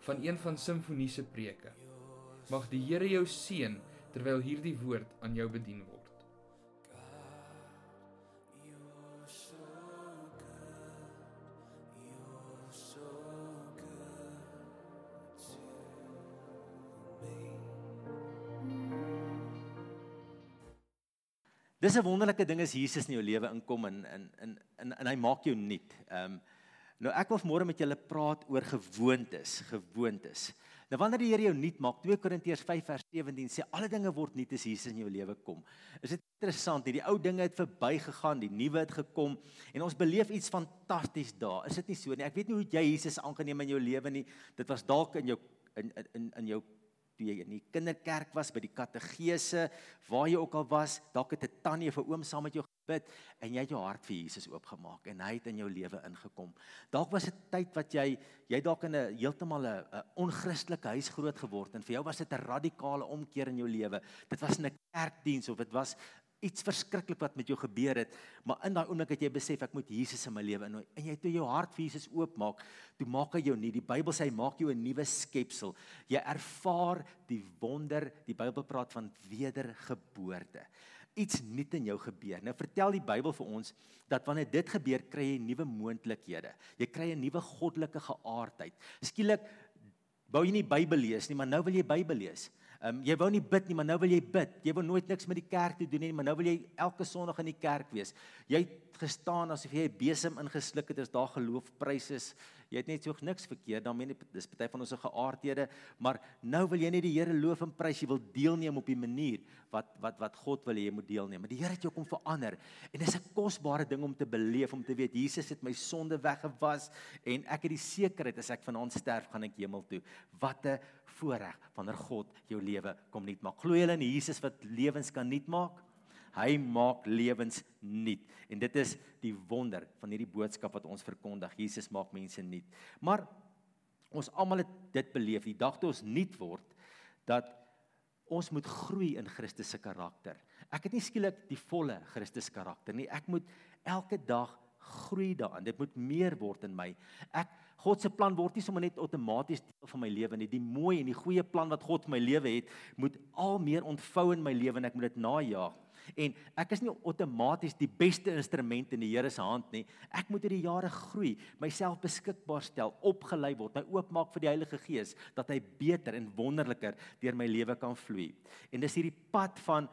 van een van Simfonie se preke. Mag die Here jou seën terwyl hierdie woord aan jou bedien word. Dis 'n wonderlike ding as Jesus in jou lewe inkom en in in en en hy maak jou nuut. Ehm um, nou ek wil môre met julle praat oor gewoontes, gewoontes. Nou wanneer die Here jou nuut maak, 2 Korintiërs 5 vers 17 sê alle dinge word nuut as Jesus in jou lewe kom. Is dit interessant, hierdie ou dinge het verbygegaan, die nuwe het gekom en ons beleef iets fantasties daar. Is dit nie so nie? Ek weet nie hoe jy Jesus aangeneem in jou lewe nie. Dit was dalk in jou in in in jou jy in die kinderkerk was by die kategese, waar jy ook al was, dalk het 'n tannie of 'n oom saam met jou gebid en jy het jou hart vir Jesus oopgemaak en hy het in jou lewe ingekom. Dalk was dit tyd wat jy jy dalk in 'n heeltemal 'n onchristelike huis groot geword en vir jou was dit 'n radikale omkeer in jou lewe. Dit was 'n kerkdiens of dit was iets verskriklik wat met jou gebeur het, maar in daai oomblik het jy besef ek moet Jesus in my lewe innooi en jy toe jou hart vir Jesus oopmaak, toe maak hy jou nie. Die Bybel sê hy maak jou 'n nuwe skepsel. Jy ervaar die wonder, die Bybel praat van wedergeboorte. Iets nuut in jou gebeur. Nou vertel die Bybel vir ons dat wanneer dit gebeur, kry jy nuwe moontlikhede. Jy kry 'n nuwe goddelike geaardheid. Skielik wou jy nie Bybel lees nie, maar nou wil jy Bybel lees. Ehm um, jy wou nie bid nie, maar nou wil jy bid. Jy wou nooit niks met die kerk te doen nie, maar nou wil jy elke Sondag in die kerk wees. Jy het gestaan asof jy 'n besem ingesluk het as daar geloofpryse is. Jy het net so niks verkeerd daarmee nie. Dis party van ons geaardhede, maar nou wil jy net die Here loof en prys. Jy wil deelneem op die manier wat wat wat God wil hê jy moet deelneem. Maar die Here het jou kom verander en dis 'n kosbare ding om te beleef om te weet Jesus het my sonde weggewas en ek het die sekerheid as ek vanaand sterf gaan ek hemel toe. Wat 'n voorreg wanneer God jou lewe kom nuut maak. Glo jy in Jesus wat lewens kan nuut maak? Hy maak lewens nuut. En dit is die wonder van hierdie boodskap wat ons verkondig. Jesus maak mense nuut. Maar ons almal het dit beleef die dag toe ons nuut word dat ons moet groei in Christus se karakter. Ek het nie skielik die volle Christus karakter nie. Ek moet elke dag groei daarin. Dit moet meer word in my. Ek God se plan word nie sommer net outomaties deel van my lewe nie. Die mooi en die goeie plan wat God vir my lewe het, moet al meer ontvou in my lewe en ek moet dit najag. En ek is nie outomaties die beste instrument in die Here se hand nie. Ek moet oor die jare groei, myself beskikbaar stel, opgelei word, my oopmaak vir die Heilige Gees dat hy beter en wonderliker deur my lewe kan vloei. En dis hierdie pad van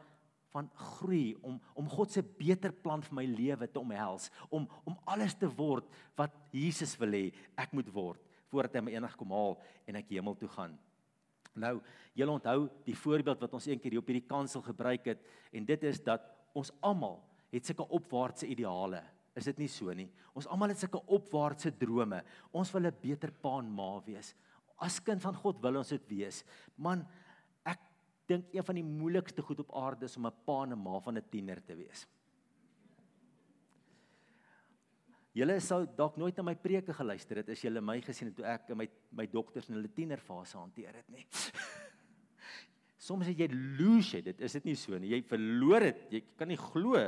van groei om om God se beter plan vir my lewe te omhels, om om alles te word wat Jesus wil hê ek moet word voordat hy my eendag kom haal en ek hemel toe gaan. Nou, julle onthou die voorbeeld wat ons eendag hier op hierdie kansel gebruik het en dit is dat ons almal het sulke opwaartse ideale. Is dit nie so nie? Ons almal het sulke opwaartse drome. Ons wil 'n beter pa en ma wees. As kind van God wil ons dit wees. Man, dink een van die moeilikste goed op aarde is om 'n pa en 'n ma van 'n tiener te wees. Julle sou dalk nooit na my preke geluister het as julle my gesien het toe ek my my dokters in hulle tienerfase hanteer het nie. Soms het jy lose dit, is dit nie so nie. Jy verloor dit. Jy kan nie glo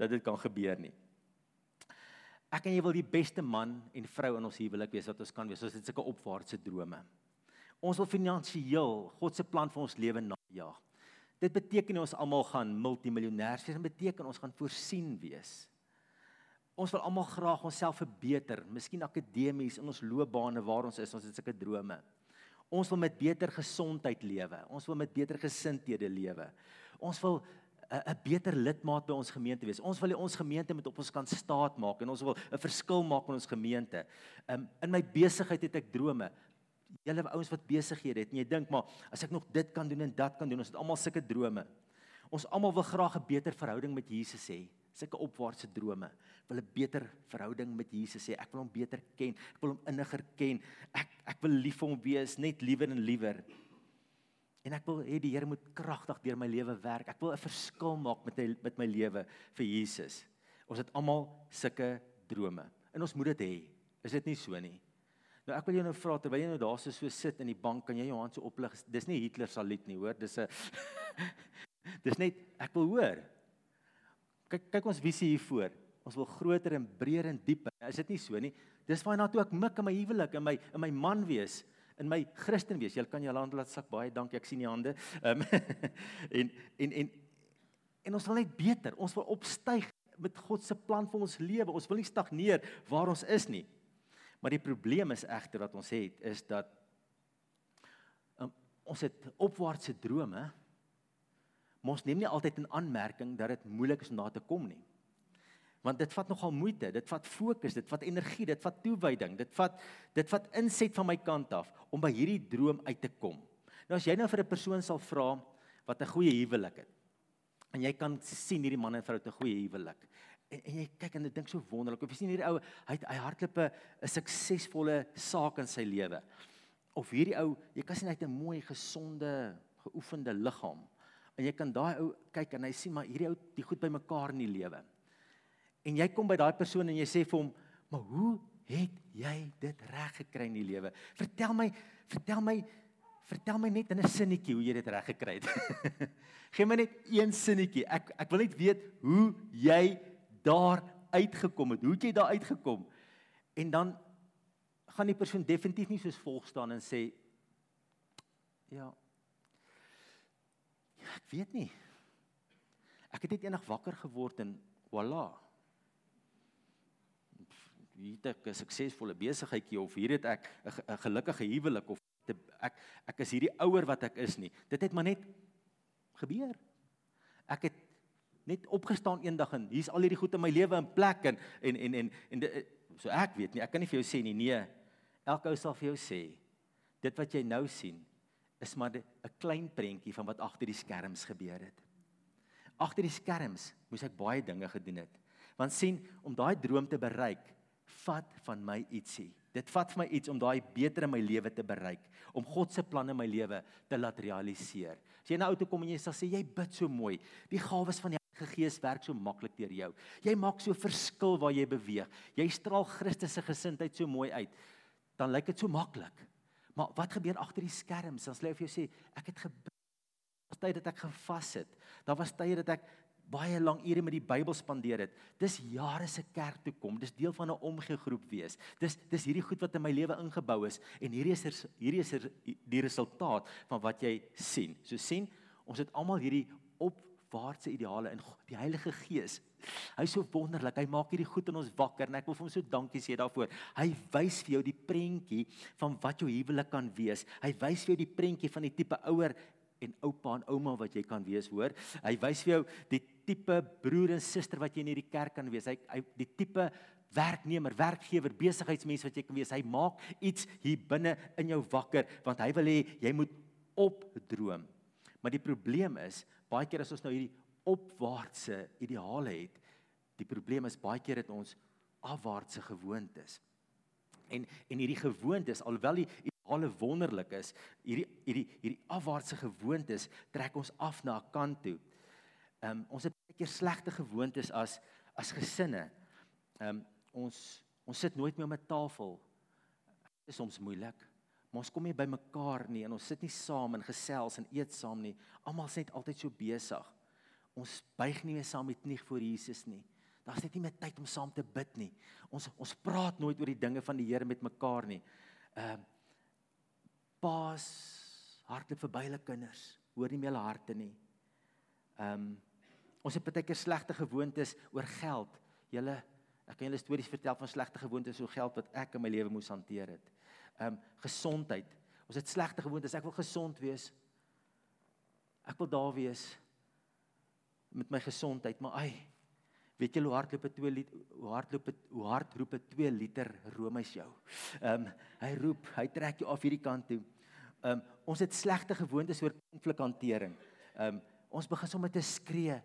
dat dit kan gebeur nie. Ek en jy wil die beste man en vrou in ons huwelik wees wat ons kan wees. Ons het sulke opwaartse drome. Ons wil finansiëel God se plan vir ons lewe najag. Dit beteken ons almal gaan multimiljonêers wees. Dit beteken ons gaan voorsien wees. Ons wil almal graag onsself verbeter, miskien akademies in ons loopbane waar ons is, ons het sulke drome. Ons wil met beter gesondheid lewe. Ons wil met beter gesindhede lewe. Ons wil 'n beter lidmaat by ons gemeente wees. Ons wil ons gemeente moet op ons kan staat maak en ons wil 'n verskil maak in ons gemeente. Um, in my besigheid het ek drome julle ouens wat besighede het en jy dink maar as ek nog dit kan doen en dat kan doen, ons het almal sulke drome. Ons almal wil graag 'n beter verhouding met Jesus hê. Sulke opwaartse drome. Wil 'n beter verhouding met Jesus hê. Ek wil hom beter ken. Ek wil hom inniger ken. Ek ek wil lief vir hom wees, net liewer en liewer. En ek wil hê die Here moet kragtig deur my lewe werk. Ek wil 'n verskil maak met my, met my lewe vir Jesus. Ons het almal sulke drome. En ons moet dit hê. Is dit nie so nie? Nou ek wil jou nou vra terwyl jy nou daar so so sit in die bank, kan jy jou hand so oplig? Dis nie Hitler saluut nie, hoor. Dis 'n Dis net ek wil hoor. Kyk kyk ons visie hier voor. Ons wil groter en breër en dieper. Is dit nie so nie? Dis waarna toe ek mik in my huwelik en my in my man wees in my Christen wees. Jy kan jou hand laat sak. Baie dankie. Ek sien die hande. Ehm um, en en en en ons wil net beter. Ons wil opstyg met God se plan vir ons lewe. Ons wil nie stagneer waar ons is nie. Maar die probleem is egter wat ons het is dat um, ons het opwaartse drome. Maar ons neem nie altyd in aanmerking dat dit moeilik is om daar te kom nie. Want dit vat nogal moeite, dit vat fokus, dit vat energie, dit vat toewyding, dit vat dit vat inset van my kant af om by hierdie droom uit te kom. Nou as jy nou vir 'n persoon sal vra wat 'n goeie huwelik het. En jy kan sien hierdie man en vrou het 'n goeie huwelik en, en jy kyk en jy dink so wonderlik. Of jy sien hierdie ou, hy hy hardloop 'n suksesvolle saak in sy lewe. Of hierdie ou, jy kan sien hy het 'n mooi, gesonde, geoefende liggaam. En jy kan daai ou kyk en hy sien maar hierdie ou die goed bymekaar in die lewe. En jy kom by daai persoon en jy sê vir hom, "Maar hoe het jy dit reg gekry in die lewe? Vertel my, vertel my Vertel my net in 'n sinnetjie hoe jy dit reg gekry het. Geen my net een sinnetjie. Ek ek wil net weet hoe jy daar uitgekom het. Hoe het jy daar uitgekom? En dan gaan die persoon definitief nie soos volg staan en sê ja. Ek weet nie. Ek het net eendag wakker geword en voilà. Hier het ek 'n suksesvolle besigheidjie of hier het ek 'n gelukkige huwelik of ek ek is hierdie ouer wat ek is nie. Dit het maar net gebeur. Ek het net opgestaan eendag en hier's al hierdie goed in my lewe in plek en en en en, en de, so ek weet nie, ek kan nie vir jou sê nie, nee. Elke ou sal vir jou sê dit wat jy nou sien is maar 'n klein prentjie van wat agter die skerms gebeur het. Agter die skerms moes ek baie dinge gedoen het. Want sien, om daai droom te bereik, vat van my ietsie. Dit vat vir my iets om daai beter in my lewe te bereik, om God se planne in my lewe te laat realiseer. As jy na ou toe kom en jy sê jy bid so mooi, die gawes van die Heilige Gees werk so maklik deur jou. Jy maak so verskil waar jy beweeg. Jy straal Christus se gesindheid so mooi uit. Dan lyk dit so maklik. Maar wat gebeur agter die skerms? Dan sê hy vir jou sê ek het gebid. Daar was tye dat ek gevas het. Daar was tye dat ek baie lang ure met die Bybel spandeer het. Dis jare se kerk toe kom. Dis deel van 'n omgee groep wees. Dis dis hierdie goed wat in my lewe ingebou is en hierdie is er, hierdie is er, die resultaat van wat jy sien. So sien, ons het almal hierdie op waardse ideale in die Heilige Gees. Hy's so wonderlik. Hy maak hierdie goed in ons wakker en ek wil vir hom so dankie sê daarvoor. Hy wys vir jou die prentjie van wat jou huwelik kan wees. Hy wys vir jou die prentjie van die tipe ouer en oupa en ouma wat jy kan wees, hoor. Hy wys vir jou die tipe broer en suster wat jy in hierdie kerk kan wees. Hy, hy die tipe werknemer, werkgewer, besigheidsmens wat jy kan wees. Hy maak iets hier binne in jou wakker want hy wil hê jy moet opdroom. Maar die probleem is, baie keer as ons nou hierdie opwaartse ideale het, die probleem is baie keer het ons afwaartse gewoontes. En en hierdie gewoontes, alhoewel die ideale wonderlik is, hierdie hierdie hierdie afwaartse gewoontes trek ons af na 'n kant toe. Ehm um, ons het baie keer slegte gewoontes as as gesinne. Ehm um, ons ons sit nooit meer om 'n tafel. Dit is soms moeilik. Maar ons kom nie by mekaar nie en ons sit nie saam en gesels en eet saam nie. Almal is net altyd so besig. Ons buig nie meer saam met knie voor Jesus nie. Daar's net nie meer tyd om saam te bid nie. Ons ons praat nooit oor die dinge van die Here met mekaar nie. Ehm uh, Paas hardloop verby hulle kinders. Hoor nie meer hulle harte nie. Ehm um, ons het baie keer slegte gewoontes oor geld. Julle ek kan julle stories vertel van slegte gewoontes oor geld wat ek in my lewe moes hanteer het ehm um, gesondheid. Ons het slegte gewoontes. Ek wil gesond wees. Ek wil daar wees met my gesondheid, maar ai, weet jy hoe hardloop 'n 2 liter hoe hardloop het hoe hard roep 'n 2 liter roomys jou. Ehm um, hy roep, hy trek jou af hierdie kant toe. Ehm um, ons het slegte gewoontes oor konflikhantering. Ehm um, ons begin sommer te skree.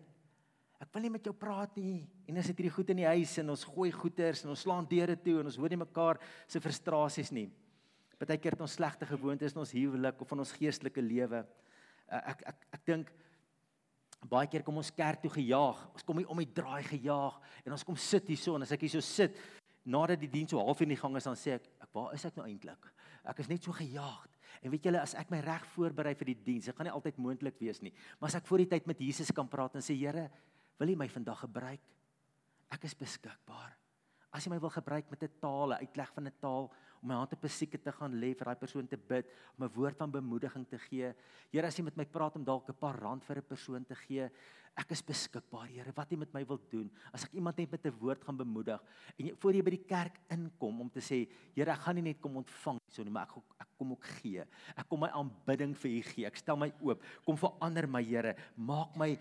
Ek wil nie met jou praat nie. En as dit hierdie goed in die huis en ons gooi goeters en ons slaan deure toe en ons hoor nie mekaar se frustrasies nie. Partykeer het ons slegte gewoontes in ons huwelik of in ons geestelike lewe. ek ek ek dink baie keer kom ons kerk toe gejaag. Ons kom hier om die draai gejaag en ons kom sit hierso en as ek hierso sit nadat die diens so half in die gang is dan sê ek, ek waar is ek nou eintlik? Ek is net so gejaag. En weet julle as ek my reg voorberei vir die diens, dit gaan nie altyd moontlik wees nie. Maar as ek voor die tyd met Jesus kan praat en sê Here, wil U my vandag gebruik? Ek is beskikbaar. As jy my wil gebruik met 'n taal, 'n uitleg van 'n taal om my hand op 'n sieke te gaan lê vir daai persoon te bid, om 'n woord van bemoediging te gee. Here, as jy met my praat om dalk 'n paar rand vir 'n persoon te gee, ek is beskikbaar, Here, wat jy met my wil doen. As ek iemand net met 'n woord gaan bemoedig en jy voor jy by die kerk inkom om te sê, Here, ek gaan nie net kom ontvang so nie, maar ek ek kom ook gee. Ek kom my aanbidding vir U gee. Ek stel my oop. Kom verander my, Here. Maak my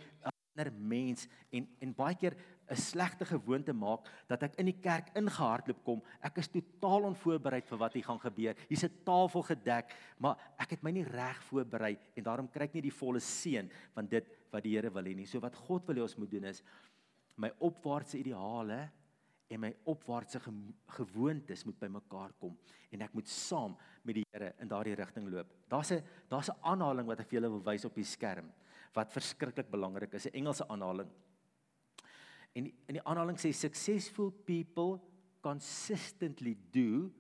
ander mens en en baie keer 'n slegte gewoonte maak dat ek in die kerk ingehardloop kom. Ek is totaal onvoorbereid vir wat hier gaan gebeur. Hier's 'n tafel gedek, maar ek het my nie reg voorberei en daarom kry ek nie die volle seën van dit wat die Here wil hê nie. So wat God wil hê ons moet doen is my opwaartse ideale en my opwaartse gewoontes moet bymekaar kom en ek moet saam met die Here in daardie rigting loop. Daar's 'n daar's 'n aanhaling wat ek vir julle wil wys op die skerm wat verskriklik belangrik is, 'n Engelse aanhaling. En in die aanhaling sê successful people consistently do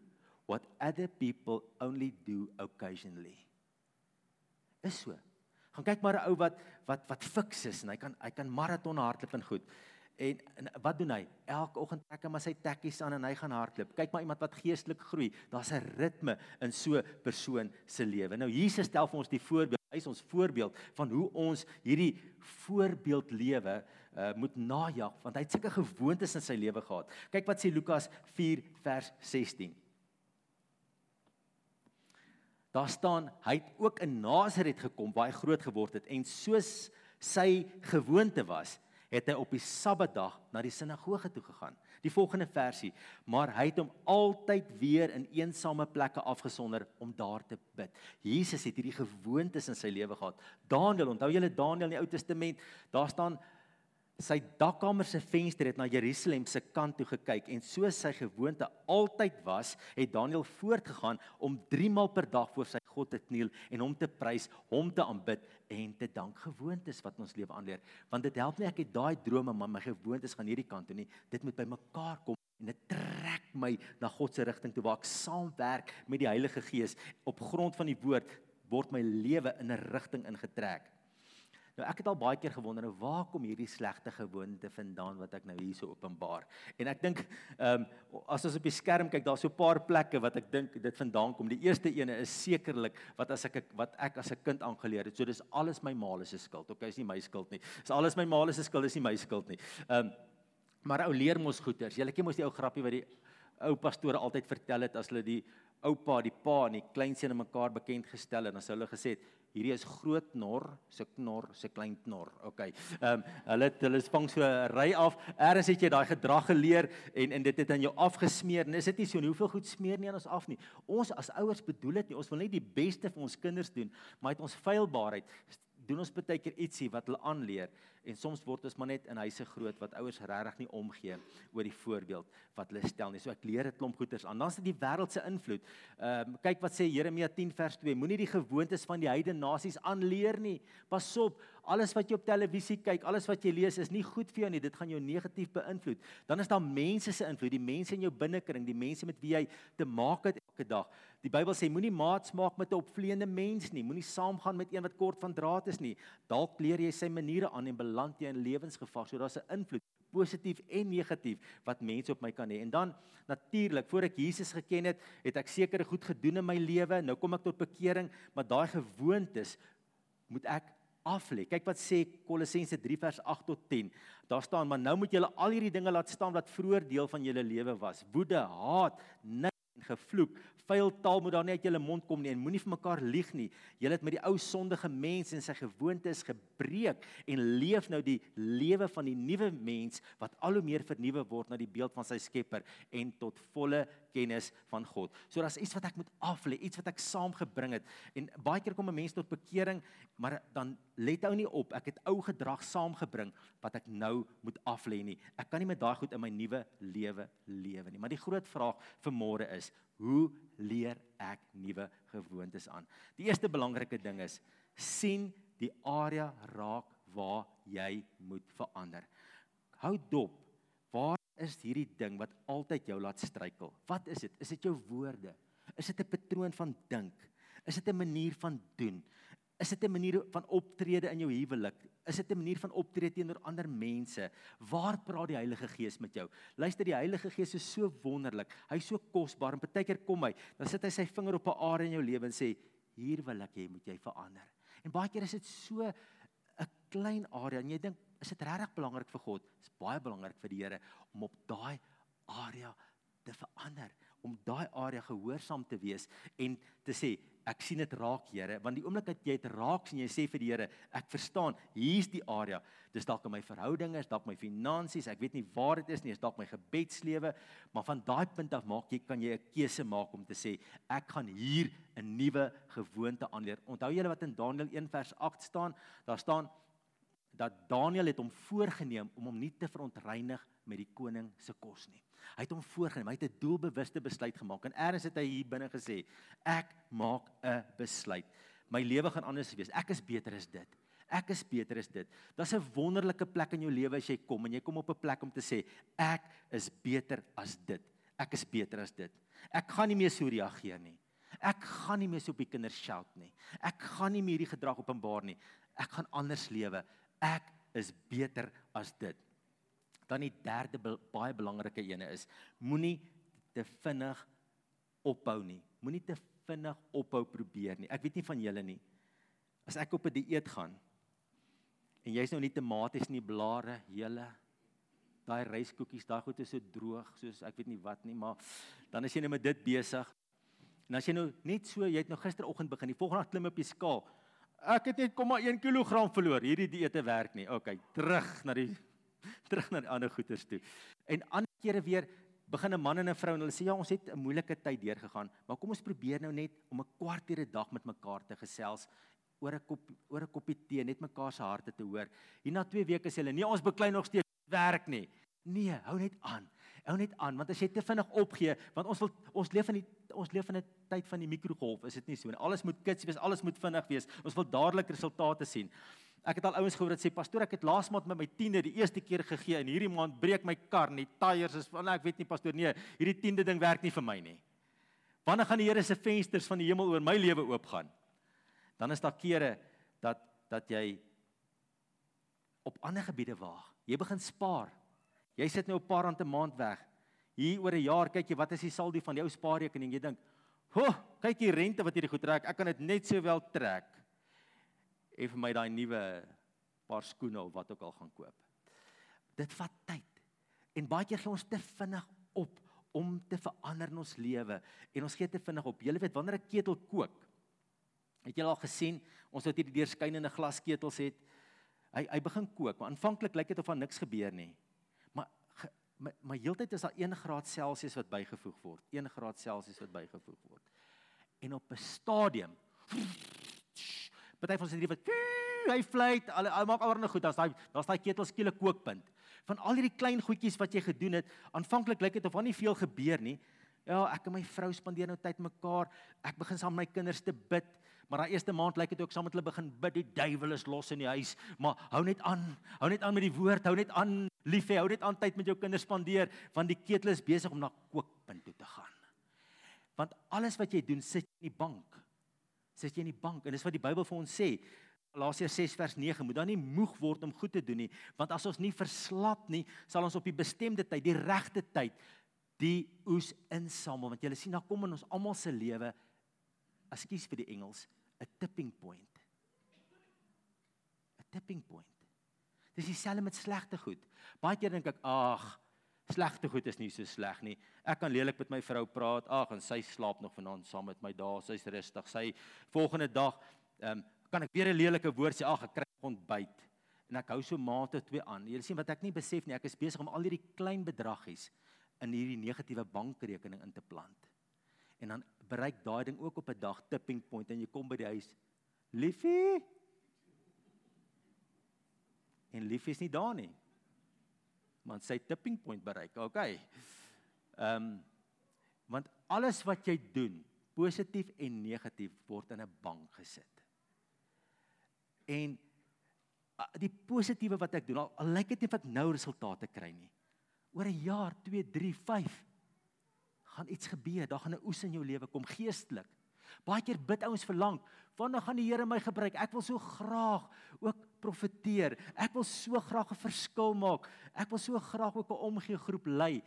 what other people only do occasionally. Is so. Gaan kyk maar 'n ou wat wat wat fiks is en hy kan hy kan maraton hardloop en goed. En, en wat doen hy? Elke oggend trek hy maar sy tekkies aan en hy gaan hardloop. Kyk maar iemand wat geestelik groei. Daar's 'n ritme in so 'n persoon se lewe. Nou Jesus stel vir ons die voorbeeld. Hy is ons voorbeeld van hoe ons hierdie voorbeeld lewe uh, moet najag want hy het sulke gewoontes in sy lewe gehad. Kyk wat sê Lukas 4 vers 16. Daar staan hy het ook in Nasaret gekom waar hy groot geword het en soos sy gewoonte was het hy op die Sabbatdag na die sinagoge toe gegaan. Die volgende versie: Maar hy het hom altyd weer in eensame plekke afgesonder om daar te bid. Jesus het hierdie gewoontes in sy lewe gehad. Daniël, onthou julle Daniël in die Ou Testament, daar staan sy dakkamer se venster het na Jerusalem se kant toe gekyk en soos sy gewoonte altyd was, het Daniël voortgegaan om 3 maal per dag voor sy God te kniel en hom te prys, hom te aanbid en te dank. Gewoontes wat ons lewe aanleer, want dit help nie ek het daai drome maar my gewoontes gaan hierdie kant toe nie. Dit moet bymekaar kom en dit trek my na God se rigting toe waar ek saamwerk met die Heilige Gees op grond van die woord word my lewe in 'n rigting ingetrek. Nou ek het al baie keer gewonder nou waar kom hierdie slegte gewoonte vandaan wat ek nou hierso openbaar. En ek dink ehm um, as ons op die skerm kyk, daar's so 'n paar plekke wat ek dink dit vandaan kom. Die eerste ene is sekerlik wat as ek wat ek as 'n kind aangeleer het. So dis alles my ma se skuld. Okay, is nie my skuld nie. Dis alles my ma se skuld, is nie my skuld nie. Ehm um, maar ou leer mos goeters. Julle ken mos die ou grappie wat die ou pastore altyd vertel het as hulle die oupa, die pa en die kleinseun mekaar bekend gestel het, dan sou hulle gesê het hierdie is groot nor, se knor, se klein knor. OK. Ehm um, hulle hulle vang so 'n ry af. Eers het jy daai gedrag geleer en en dit het aan jou afgesmeer. En is dit nie so nie? Hoeveel goed smeer nie aan ons af nie? Ons as ouers bedoel dit nie. Ons wil net die beste vir ons kinders doen, maar uit ons feilbaarheid doen ons baie keer ietsie wat hulle aanleer en soms word ons maar net in huise groot wat ouers regtig nie omgee oor die voorbeeld wat hulle stel nie. So ek leer 'n klomp goeters aan. Dan is dit die wêreld se invloed. Ehm um, kyk wat sê Jeremia 10 vers 2. Moenie die gewoontes van die heidene nasies aanleer nie. Pas op, alles wat jy op televisie kyk, alles wat jy lees is nie goed vir jou nie. Dit gaan jou negatief beïnvloed. Dan is daar mense se invloed, die mense in jou binnekring, die mense met wie jy te maak het elke dag. Die Bybel sê moenie maats maak met 'n opvleende mens nie. Moenie saamgaan met een wat kort van draad is nie. Dalk leer jy sy maniere aan en beland jy in lewensgevaar. So daar's 'n invloed, positief en negatief wat mense op my kan hê. En dan natuurlik, voor ek Jesus geken het, het ek sekere goed gedoen in my lewe. Nou kom ek tot bekering, maar daai gewoontes moet ek aflê. Kyk wat sê Kolossense 3 vers 8 tot 10. Daar staan: "Maar nou moet julle al hierdie dinge laat staan wat vroeër deel van julle lewe was: woede, haat, niks gevloek. Vuil taal moet daar nie uit julle mond kom nie en moenie vir mekaar lieg nie. Julle het met die ou sondige mens en sy gewoontes gebreek en leef nou die lewe van die nuwe mens wat al hoe meer vernuwe word na die beeld van sy Skepper en tot volle kennis van God. So daar's iets wat ek moet aflê, iets wat ek saamgebring het. En baie keer kom 'n mens tot bekering, maar dan let ou nie op. Ek het ou gedrag saamgebring wat ek nou moet aflê nie. Ek kan nie met daai goed in my nuwe lewe lewe nie. Maar die groot vraag vir môre is, hoe leer ek nuwe gewoontes aan? Die eerste belangrike ding is sien die area raak waar jy moet verander. Hou dop. Waar is hierdie ding wat altyd jou laat struikel? Wat is dit? Is dit jou woorde? Is dit 'n patroon van dink? Is dit 'n manier van doen? Is dit 'n manier van optrede in jou huwelik? Is dit 'n manier van optrede teenoor ander mense? Waar praat die Heilige Gees met jou? Luister, die Heilige Gees is so wonderlik. Hy's so kosbaar en baie keer kom hy, dan sit hy sy vinger op 'n area in jou lewe en sê, "Hier wil ek hê moet jy verander." En baie keer is dit so 'n klein area en jy dink, "Is dit regtig belangrik vir God?" Dit is baie belangrik vir die Here om op daai area te verander om daai area gehoorsaam te wees en te sê ek sien dit raak Here want die oomblik dat jy dit raak sien jy sê vir die Here ek verstaan hier's die area. Dis dalk in my verhoudinge is dalk my finansies ek weet nie waar dit is nie is dalk my gebedslewe maar van daai punt af maak jy kan jy 'n keuse maak om te sê ek gaan hier 'n nuwe gewoonte aanleer. Onthou julle wat in Daniël 1 vers 8 staan? Daar staan dat Daniël het hom voorgenem om hom nie te verontreinig met die koning se kos nie Hy het hom voorgenem. Hy het 'n doelbewuste besluit gemaak en eers het hy hier binne gesê: "Ek maak 'n besluit. My lewe gaan anders wees. Ek is beter as dit. Ek is beter as dit." Daar's 'n wonderlike plek in jou lewe as jy kom en jy kom op 'n plek om te sê: "Ek is beter as dit. Ek is beter as dit. Ek gaan nie meer so reageer nie. Ek gaan nie meer so op die kinders shout nie. Ek gaan nie meer hierdie gedrag openbaar nie. Ek gaan anders lewe. Ek is beter as dit." Dan die derde baie belangrike ene is moenie te vinnig ophou nie. Moenie te vinnig ophou probeer nie. Ek weet nie van julle nie. As ek op 'n dieet gaan en jy's nou nie tomaties nie, blare, hele daai ryskoekies, daai goed is so droog soos ek weet nie wat nie, maar dan as jy nou met dit besig en as jy nou net so, jy het nou gisteroggend begin, die volgende dag klim op die skaal. Ek het net 0,1 kg verloor. Hierdie dieete werk nie. OK, terug na die terug na die ander goeters toe. En ander kere weer begin 'n man en 'n vrou en hulle sê ja, ons het 'n moeilike tyd deurgegaan, maar kom ons probeer nou net om 'n kwartier 'n dag met mekaar te gesels oor 'n kop oor 'n koppie tee, net mekaar se harte te hoor. Hier na 2 weke sê hulle, "Nee, ons beklei nog steeds werk nie." Nee, hou net aan. Hou net aan, want as jy te vinnig opgee, want ons wil ons leef in die ons leef in 'n tyd van die mikrogolf, is dit nie so nie. Alles moet kits wees, alles moet vinnig wees. Ons wil dadelik resultate sien. Ek het al ouens gehoor wat sê pastoor ek het laas maand met my 10de die eerste keer gegee en hierdie maand breek my kar nie tyres is van ek weet nie pastoor nee hierdie 10de ding werk nie vir my nie. Wanneer gaan die Here se vensters van die hemel oor my lewe oopgaan? Dan is daar kere dat dat jy op ander gebiede waag. Jy begin spaar. Jy sit nou 'n paar rand 'n maand weg. Hier oor 'n jaar kyk jy wat is die saldo van jou spaarrekening? Jy dink, "Ho, kyk die rente wat hierdie goed trek. Ek kan dit net sowel trek." En vir my daai nuwe paar skoene of wat ook al gaan koop. Dit vat tyd. En baie keer gee ons te vinnig op om te verander in ons lewe en ons gee te vinnig op. Jy weet wanneer 'n ketel kook. Het jy al gesien ons het hierdie deurskynende glasketels het. Hy hy begin kook, maar aanvanklik lyk dit of daar niks gebeur nie. Maar maar, maar heeltyd is daar 1 graad Celsius wat bygevoeg word. 1 graad Celsius wat bygevoeg word. En op 'n stadium Party van sy wat hy fluit, al maak alreeds goed, daar's daai daar's daai ketel skielik kookpunt. Van al hierdie klein goedjies wat jy gedoen het, aanvanklik lyk dit of daar nie veel gebeur nie. Ja, ek en my vrou spandeer nou tyd mekaar. Ek begin saam met my kinders te bid. Maar daai eerste maand lyk dit ook saam met hulle begin bid. Die duiwel is los in die huis. Maar hou net aan. Hou net aan met die woord. Hou net aan. Lief hê, hou net aan tyd met jou kinders spandeer want die ketel is besig om na kookpunt toe te gaan. Want alles wat jy doen, sit in die bank sit jy in die bank en dis wat die Bybel vir ons sê. Galasiërs 6 vers 9 moet dan nie moeg word om goed te doen nie, want as ons nie verslap nie, sal ons op die bestemde tyd, die regte tyd, die oes insamel. Want jy sien, daar kom in ons almal se lewe, ekskuus vir die Engels, 'n tipping point. 'n Tipping point. Dis dieselfde met slegte goed. Baie keer dink ek, ag, slegte goed is nie so sleg nie. Ek kan lelik met my vrou praat. Ag, en sy slaap nog vanaand saam met my daar. Sy's rustig. Sy volgende dag, ehm, um, kan ek weer 'n lelike woord sê. Ag, ek kry ontbyt. En ek hou so mate twee aan. Jy sien wat ek nie besef nie. Ek is besig om al hierdie klein bedraggies in hierdie negatiewe bankrekening in te plant. En dan bereik daai ding ook op 'n dag tipping point en jy kom by die huis. Liefie. En liefie is nie daar nie want sy tipping point bereik. Okay. Ehm um, want alles wat jy doen, positief en negatief word in 'n bank gesit. En die positiewe wat ek doen, al, al lyk dit nie of ek nou resultate kry nie. Oor 'n jaar, 2, 3, 5 gaan iets gebeur. Daar gaan 'n oes in jou lewe kom geestelik. Baie keer bid ouens verlang, wanneer gaan die Here my gebruik? Ek wil so graag ook profeteer. Ek wil so graag 'n verskil maak. Ek wil so graag ook 'n omgee groep lei.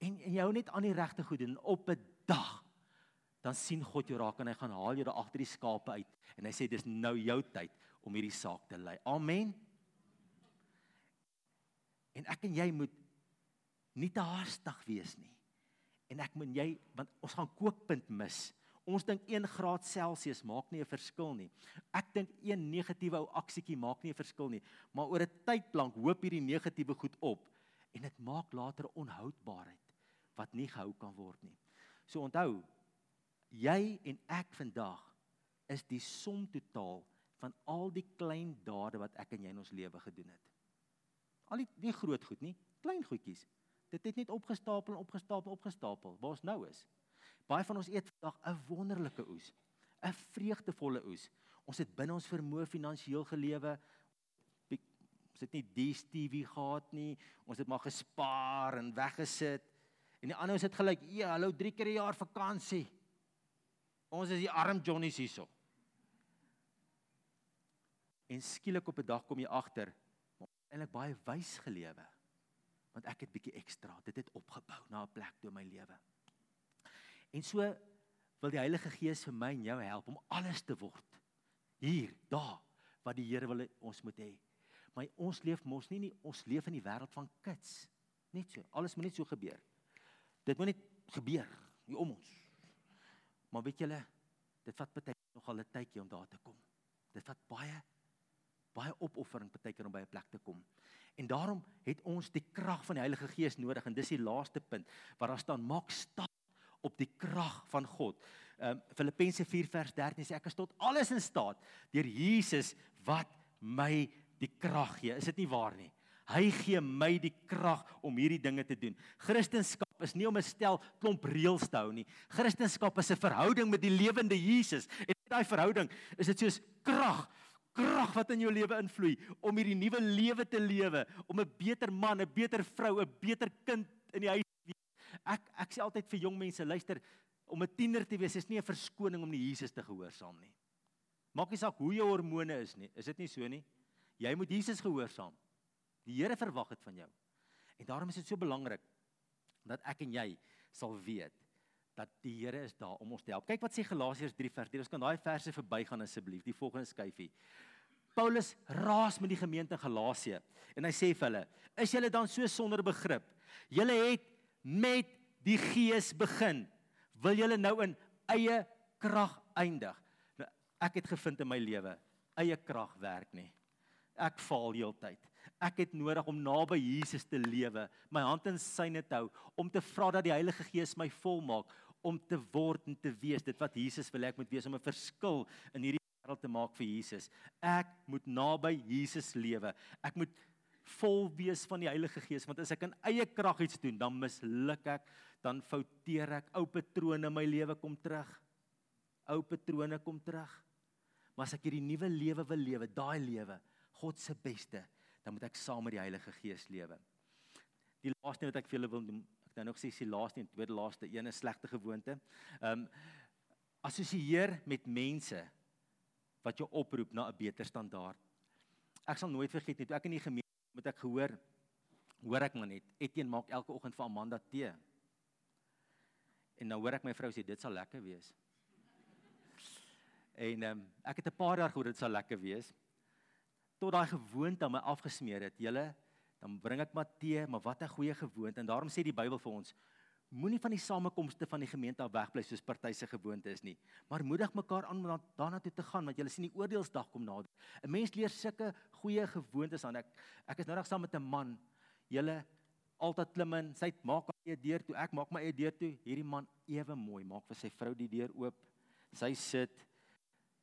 En en jy hou net aan die regte goed doen op 'n dag. Dan sien God jou raak en hy gaan haal jou daar agter die skape uit en hy sê dis nou jou tyd om hierdie saak te lei. Amen. En ek en jy moet nie te haastig wees nie. En ek moet jy want ons gaan kookpunt mis. Ons dink 1 graad Celsius maak nie 'n verskil nie. Ek dink een negatiewe ou aksietjie maak nie 'n verskil nie, maar oor 'n tydplank hoop hierdie negatiewe goed op en dit maak later onhoudbaarheid wat nie gehou kan word nie. So onthou, jy en ek vandag is die som totaal van al die klein dade wat ek en jy in ons lewe gedoen het. Al die nie groot goed nie, klein goedjies. Dit het net opgestapel en opgestapel opgestapel waar ons nou is. Baie van ons eet vandag 'n wonderlike oes, 'n vreugdevolle oes. Ons het binne ons vermoë finansiëel gelewe. Ons het nie die TV gehad nie. Ons het maar gespaar en weggesit. En die ander ons het gelyk, "Ja, hallo, 3 keer 'n jaar vakansie." Ons is die arm Johnnies hierso. En skielik op 'n dag kom jy agter, maar eintlik baie wys gelewe. Want ek het bietjie ekstra, dit het opgebou na 'n plek toe in my lewe. En so wil die Heilige Gees vir my en jou help om alles te word. Hier, daar wat die Here wil ons moet hê. Maar ons leef mos nie nie ons leef in die wêreld van kits. Net so, alles moet net so gebeur. Dit moet net gebeur hier om ons. Maar weet julle, dit vat baie nogal 'n tydjie om daar te kom. Dit vat baie baie opoffering baie keer om by 'n plek te kom. En daarom het ons die krag van die Heilige Gees nodig en dis die laaste punt waar daar staan maak stap op die krag van God. Ehm um, Filippense 4 vers 13 sê ek is tot alles in staat deur Jesus wat my die krag gee. Is dit nie waar nie? Hy gee my die krag om hierdie dinge te doen. Christendom is nie om 'n stel klomp reëls te hou nie. Christendom is 'n verhouding met die lewende Jesus. En in daai verhouding is dit soos krag krag wat in jou lewe invloei om hierdie nuwe lewe te lewe, om 'n beter man, 'n beter vrou, 'n beter kind in die huis Ek ek sê altyd vir jong mense, luister, om 'n tiener te wees is nie 'n verskoning om nie Jesus te gehoorsaam nie. Maak nie saak hoe jou hormone is nie, is dit nie so nie? Jy moet Jesus gehoorsaam. Die Here verwag dit van jou. En daarom is dit so belangrik dat ek en jy sal weet dat die Here is daar om ons te help. Kyk wat sê Galasiërs 3 vers 3. Ons kan daai verse verbygaan asseblief. Die volgende skyfie. Paulus raas met die gemeente in Galasië en hy sê vir hulle: "Is julle dan so sonder begrip? Julle het met die gees begin. Wil julle nou in eie krag eindig? Nou, ek het gevind in my lewe eie krag werk nie. Ek faal heeltyd. Ek het nodig om naby Jesus te lewe, my hand in syne te hou, om te vra dat die Heilige Gees my volmaak om te word en te wees dit wat Jesus wil ek moet wees om 'n verskil in hierdie wêreld te maak vir Jesus. Ek moet naby Jesus lewe. Ek moet vol wees van die Heilige Gees want as ek in eie krag iets doen dan misluk ek dan fouteer ek. Ou patrone my lewe kom terug. Ou patrone kom terug. Maar as ek hierdie nuwe lewe wil lewe daai lewe God se beste dan moet ek saam met die Heilige Gees lewe. Die laaste wat ek vir julle wil doen ek nou nog sê die laaste en tweede laaste een is slegte gewoonte. Ehm um, assosieer met mense wat jou oproep na 'n beter standaard. Ek sal nooit vergeet nie toe ek in die gemeente moet ek gehoor hoor ek maar net Etienne maak elke oggend vir Amanda tee. En nou hoor ek my vrou sê dit sal lekker wees. En ehm um, ek het 'n paar jaar gehoor dit sal lekker wees. Tot daai gewoonte my afgesmeer het. Julle dan bring ek maar tee, maar wat 'n goeie gewoonte en daarom sê die Bybel vir ons Moenie van die samekomste van die gemeente af wegbly soos party se gewoonte is nie, maar moedig mekaar aan om daarna toe te gaan want jy sien die oordeelsdag kom nader. 'n Mens leer sulke goeie gewoontes aan. Ek ek is nou nog saam met 'n man. Julle altyd klim in, sy maak haar eie deur toe, ek maak my eie deur toe. Hierdie man ewe mooi, maak vir sy vrou die deur oop. Sy sit.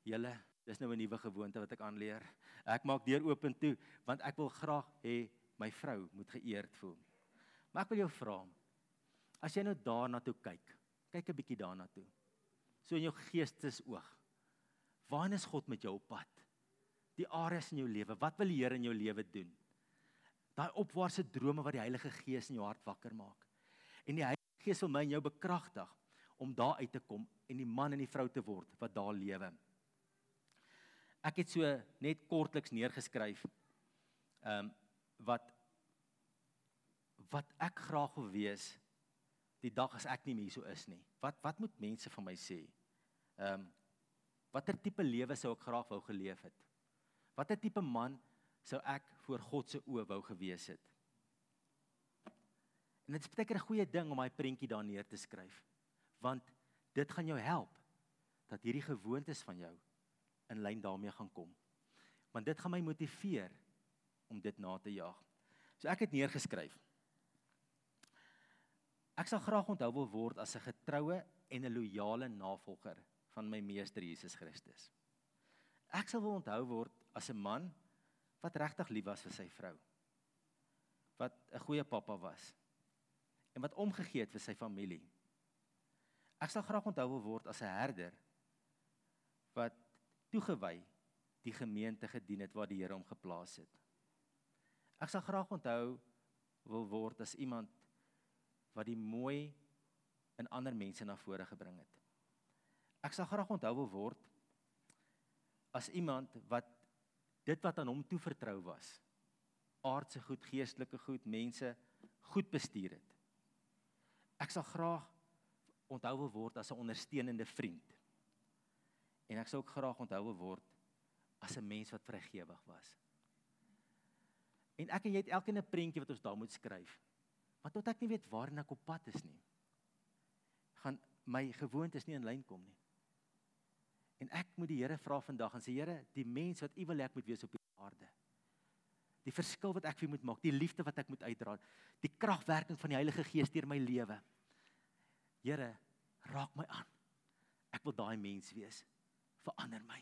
Julle, dis nou 'n nuwe gewoonte wat ek aanleer. Ek maak deur oop en toe want ek wil graag hê my vrou moet geëerd voel. Maar ek wil jou vra, As jy nou daarna toe kyk, kyk 'n bietjie daarna toe. So in jou geestesoog. Waar is God met jou op pad? die areas in jou lewe. Wat wil die Here in jou lewe doen? Daai opwaartse drome wat die Heilige Gees in jou hart wakker maak. En die Heilige Gees wil my en jou bekragtig om daar uit te kom en die man en die vrou te word wat daar lewe. Ek het so net kortliks neergeskryf ehm um, wat wat ek graag wil wees die dag as ek nie meer so is nie. Wat wat moet mense van my sê? Ehm um, watter tipe lewe sou ek graag wou geleef het? Watter tipe man sou ek voor God se oë wou gewees het? En dit is baie keer 'n goeie ding om daai prentjie daar neer te skryf. Want dit gaan jou help dat hierdie gewoontes van jou in lyn daarmee gaan kom. Want dit gaan my motiveer om dit na te jaag. So ek het neergeskryf. Ek sal graag onthou wil word as 'n getroue en 'n loyale navolger van my meester Jesus Christus. Ek sal wil onthou word as 'n man wat regtig lief was vir sy vrou. Wat 'n goeie pappa was en wat omgegee het vir sy familie. Ek sal graag onthou wil word as 'n herder wat toegewy die gemeente gedien het waar die Here hom geplaas het. Ek sal graag onthou wil word as iemand wat die mooi in ander mense na vore gebring het. Ek sal graag onthou wil word as iemand wat dit wat aan hom toevertrou was, aardse goed, geestelike goed, mense goed bestuur het. Ek sal graag onthou wil word as 'n ondersteunende vriend. En ek sou ook graag onthou wil word as 'n mens wat vrygewig was. En ek en jy het elkeen 'n prentjie wat ons daar moet skryf. Maar tot ek nie weet waarna ek op pad is nie, gaan my gewoontes nie in lyn kom nie. En ek moet die Here vra vandag en sê Here, die mens wat U wil hê ek moet wees op die aarde. Die verskil wat ek vir moet maak, die liefde wat ek moet uitdra, die kragwerking van die Heilige Gees deur my lewe. Here, raak my aan. Ek wil daai mens wees. Verander my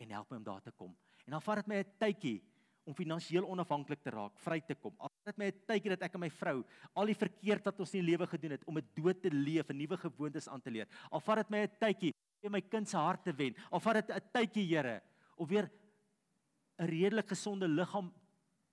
en help my om daar te kom. En dan vat dit my 'n tydjie om finansiëel onafhanklik te raak, vry te kom. Al dit my 'n tydjie dat ek en my vrou al die verkeerd wat ons in die lewe gedoen het om 'n dood te leef en nuwe gewoontes aan te leer. Al vat dit my 'n tydjie om my kind se hart te wen. Al vat dit 'n tydjie, Here, om weer 'n redelik gesonde liggaam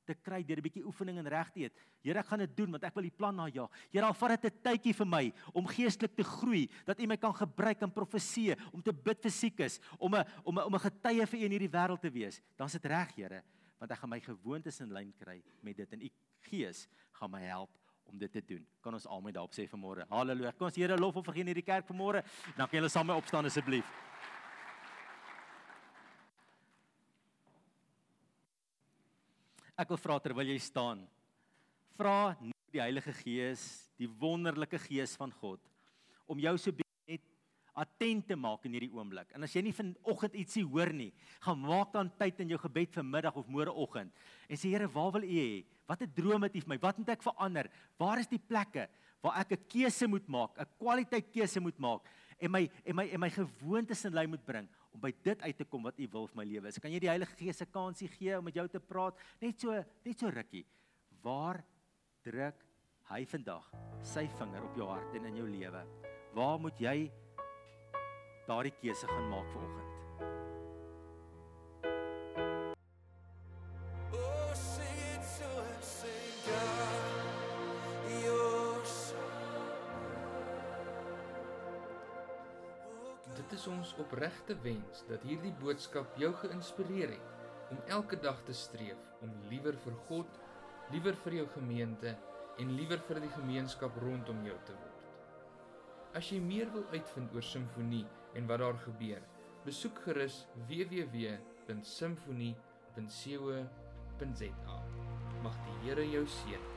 te kry deur 'n bietjie oefening en reg te eet. Here, ek gaan dit doen want ek wil die plan najaag. Here, al vat dit 'n tydjie vir my om geestelik te groei, dat U my kan gebruik in profesie, om te bid vir siekes, om 'n om 'n om 'n getuie vir U in hierdie wêreld te wees. Dan's dit reg, Here, want ek gaan my gewoontes in lyn kry met dit en U Gees gaan my help om dit te doen. Kan ons almal daarop sê vanmôre? Halleluja. Kom ons Here lof of vergeen hierdie kerk vanmôre. Dan kan julle saam met my opstaan asseblief. Ek wil vra terwyl jy staan. Vra die Heilige Gees, die wonderlike Gees van God om jou so attent te maak in hierdie oomblik. En as jy nie vanoggend ietsie hoor nie, gaan maak dan tyd in jou gebed vir middag of môreoggend en sê Here, waar wil U hê? Watter droom het U vir my? Wat moet ek verander? Waar is die plekke waar ek 'n keuse moet maak, 'n kwaliteit keuse moet maak en my en my en my gewoontes in lyn moet bring om by dit uit te kom wat U wil vir my lewe is. Kan jy die Heilige Gees se kansie gee om met jou te praat? Net so, net so rukkie. Waar druk hy vandag sy vinger op jou hart en in jou lewe? Waar moet jy daardie keuse gaan maak vanoggend? ons opregte wens dat hierdie boodskap jou geïnspireer het om elke dag te streef om liewer vir God, liewer vir jou gemeente en liewer vir die gemeenskap rondom jou te word. As jy meer wil uitvind oor simfonie en wat daar gebeur, besoek gerus www.simfonie.co.za. Mag die Here jou seën.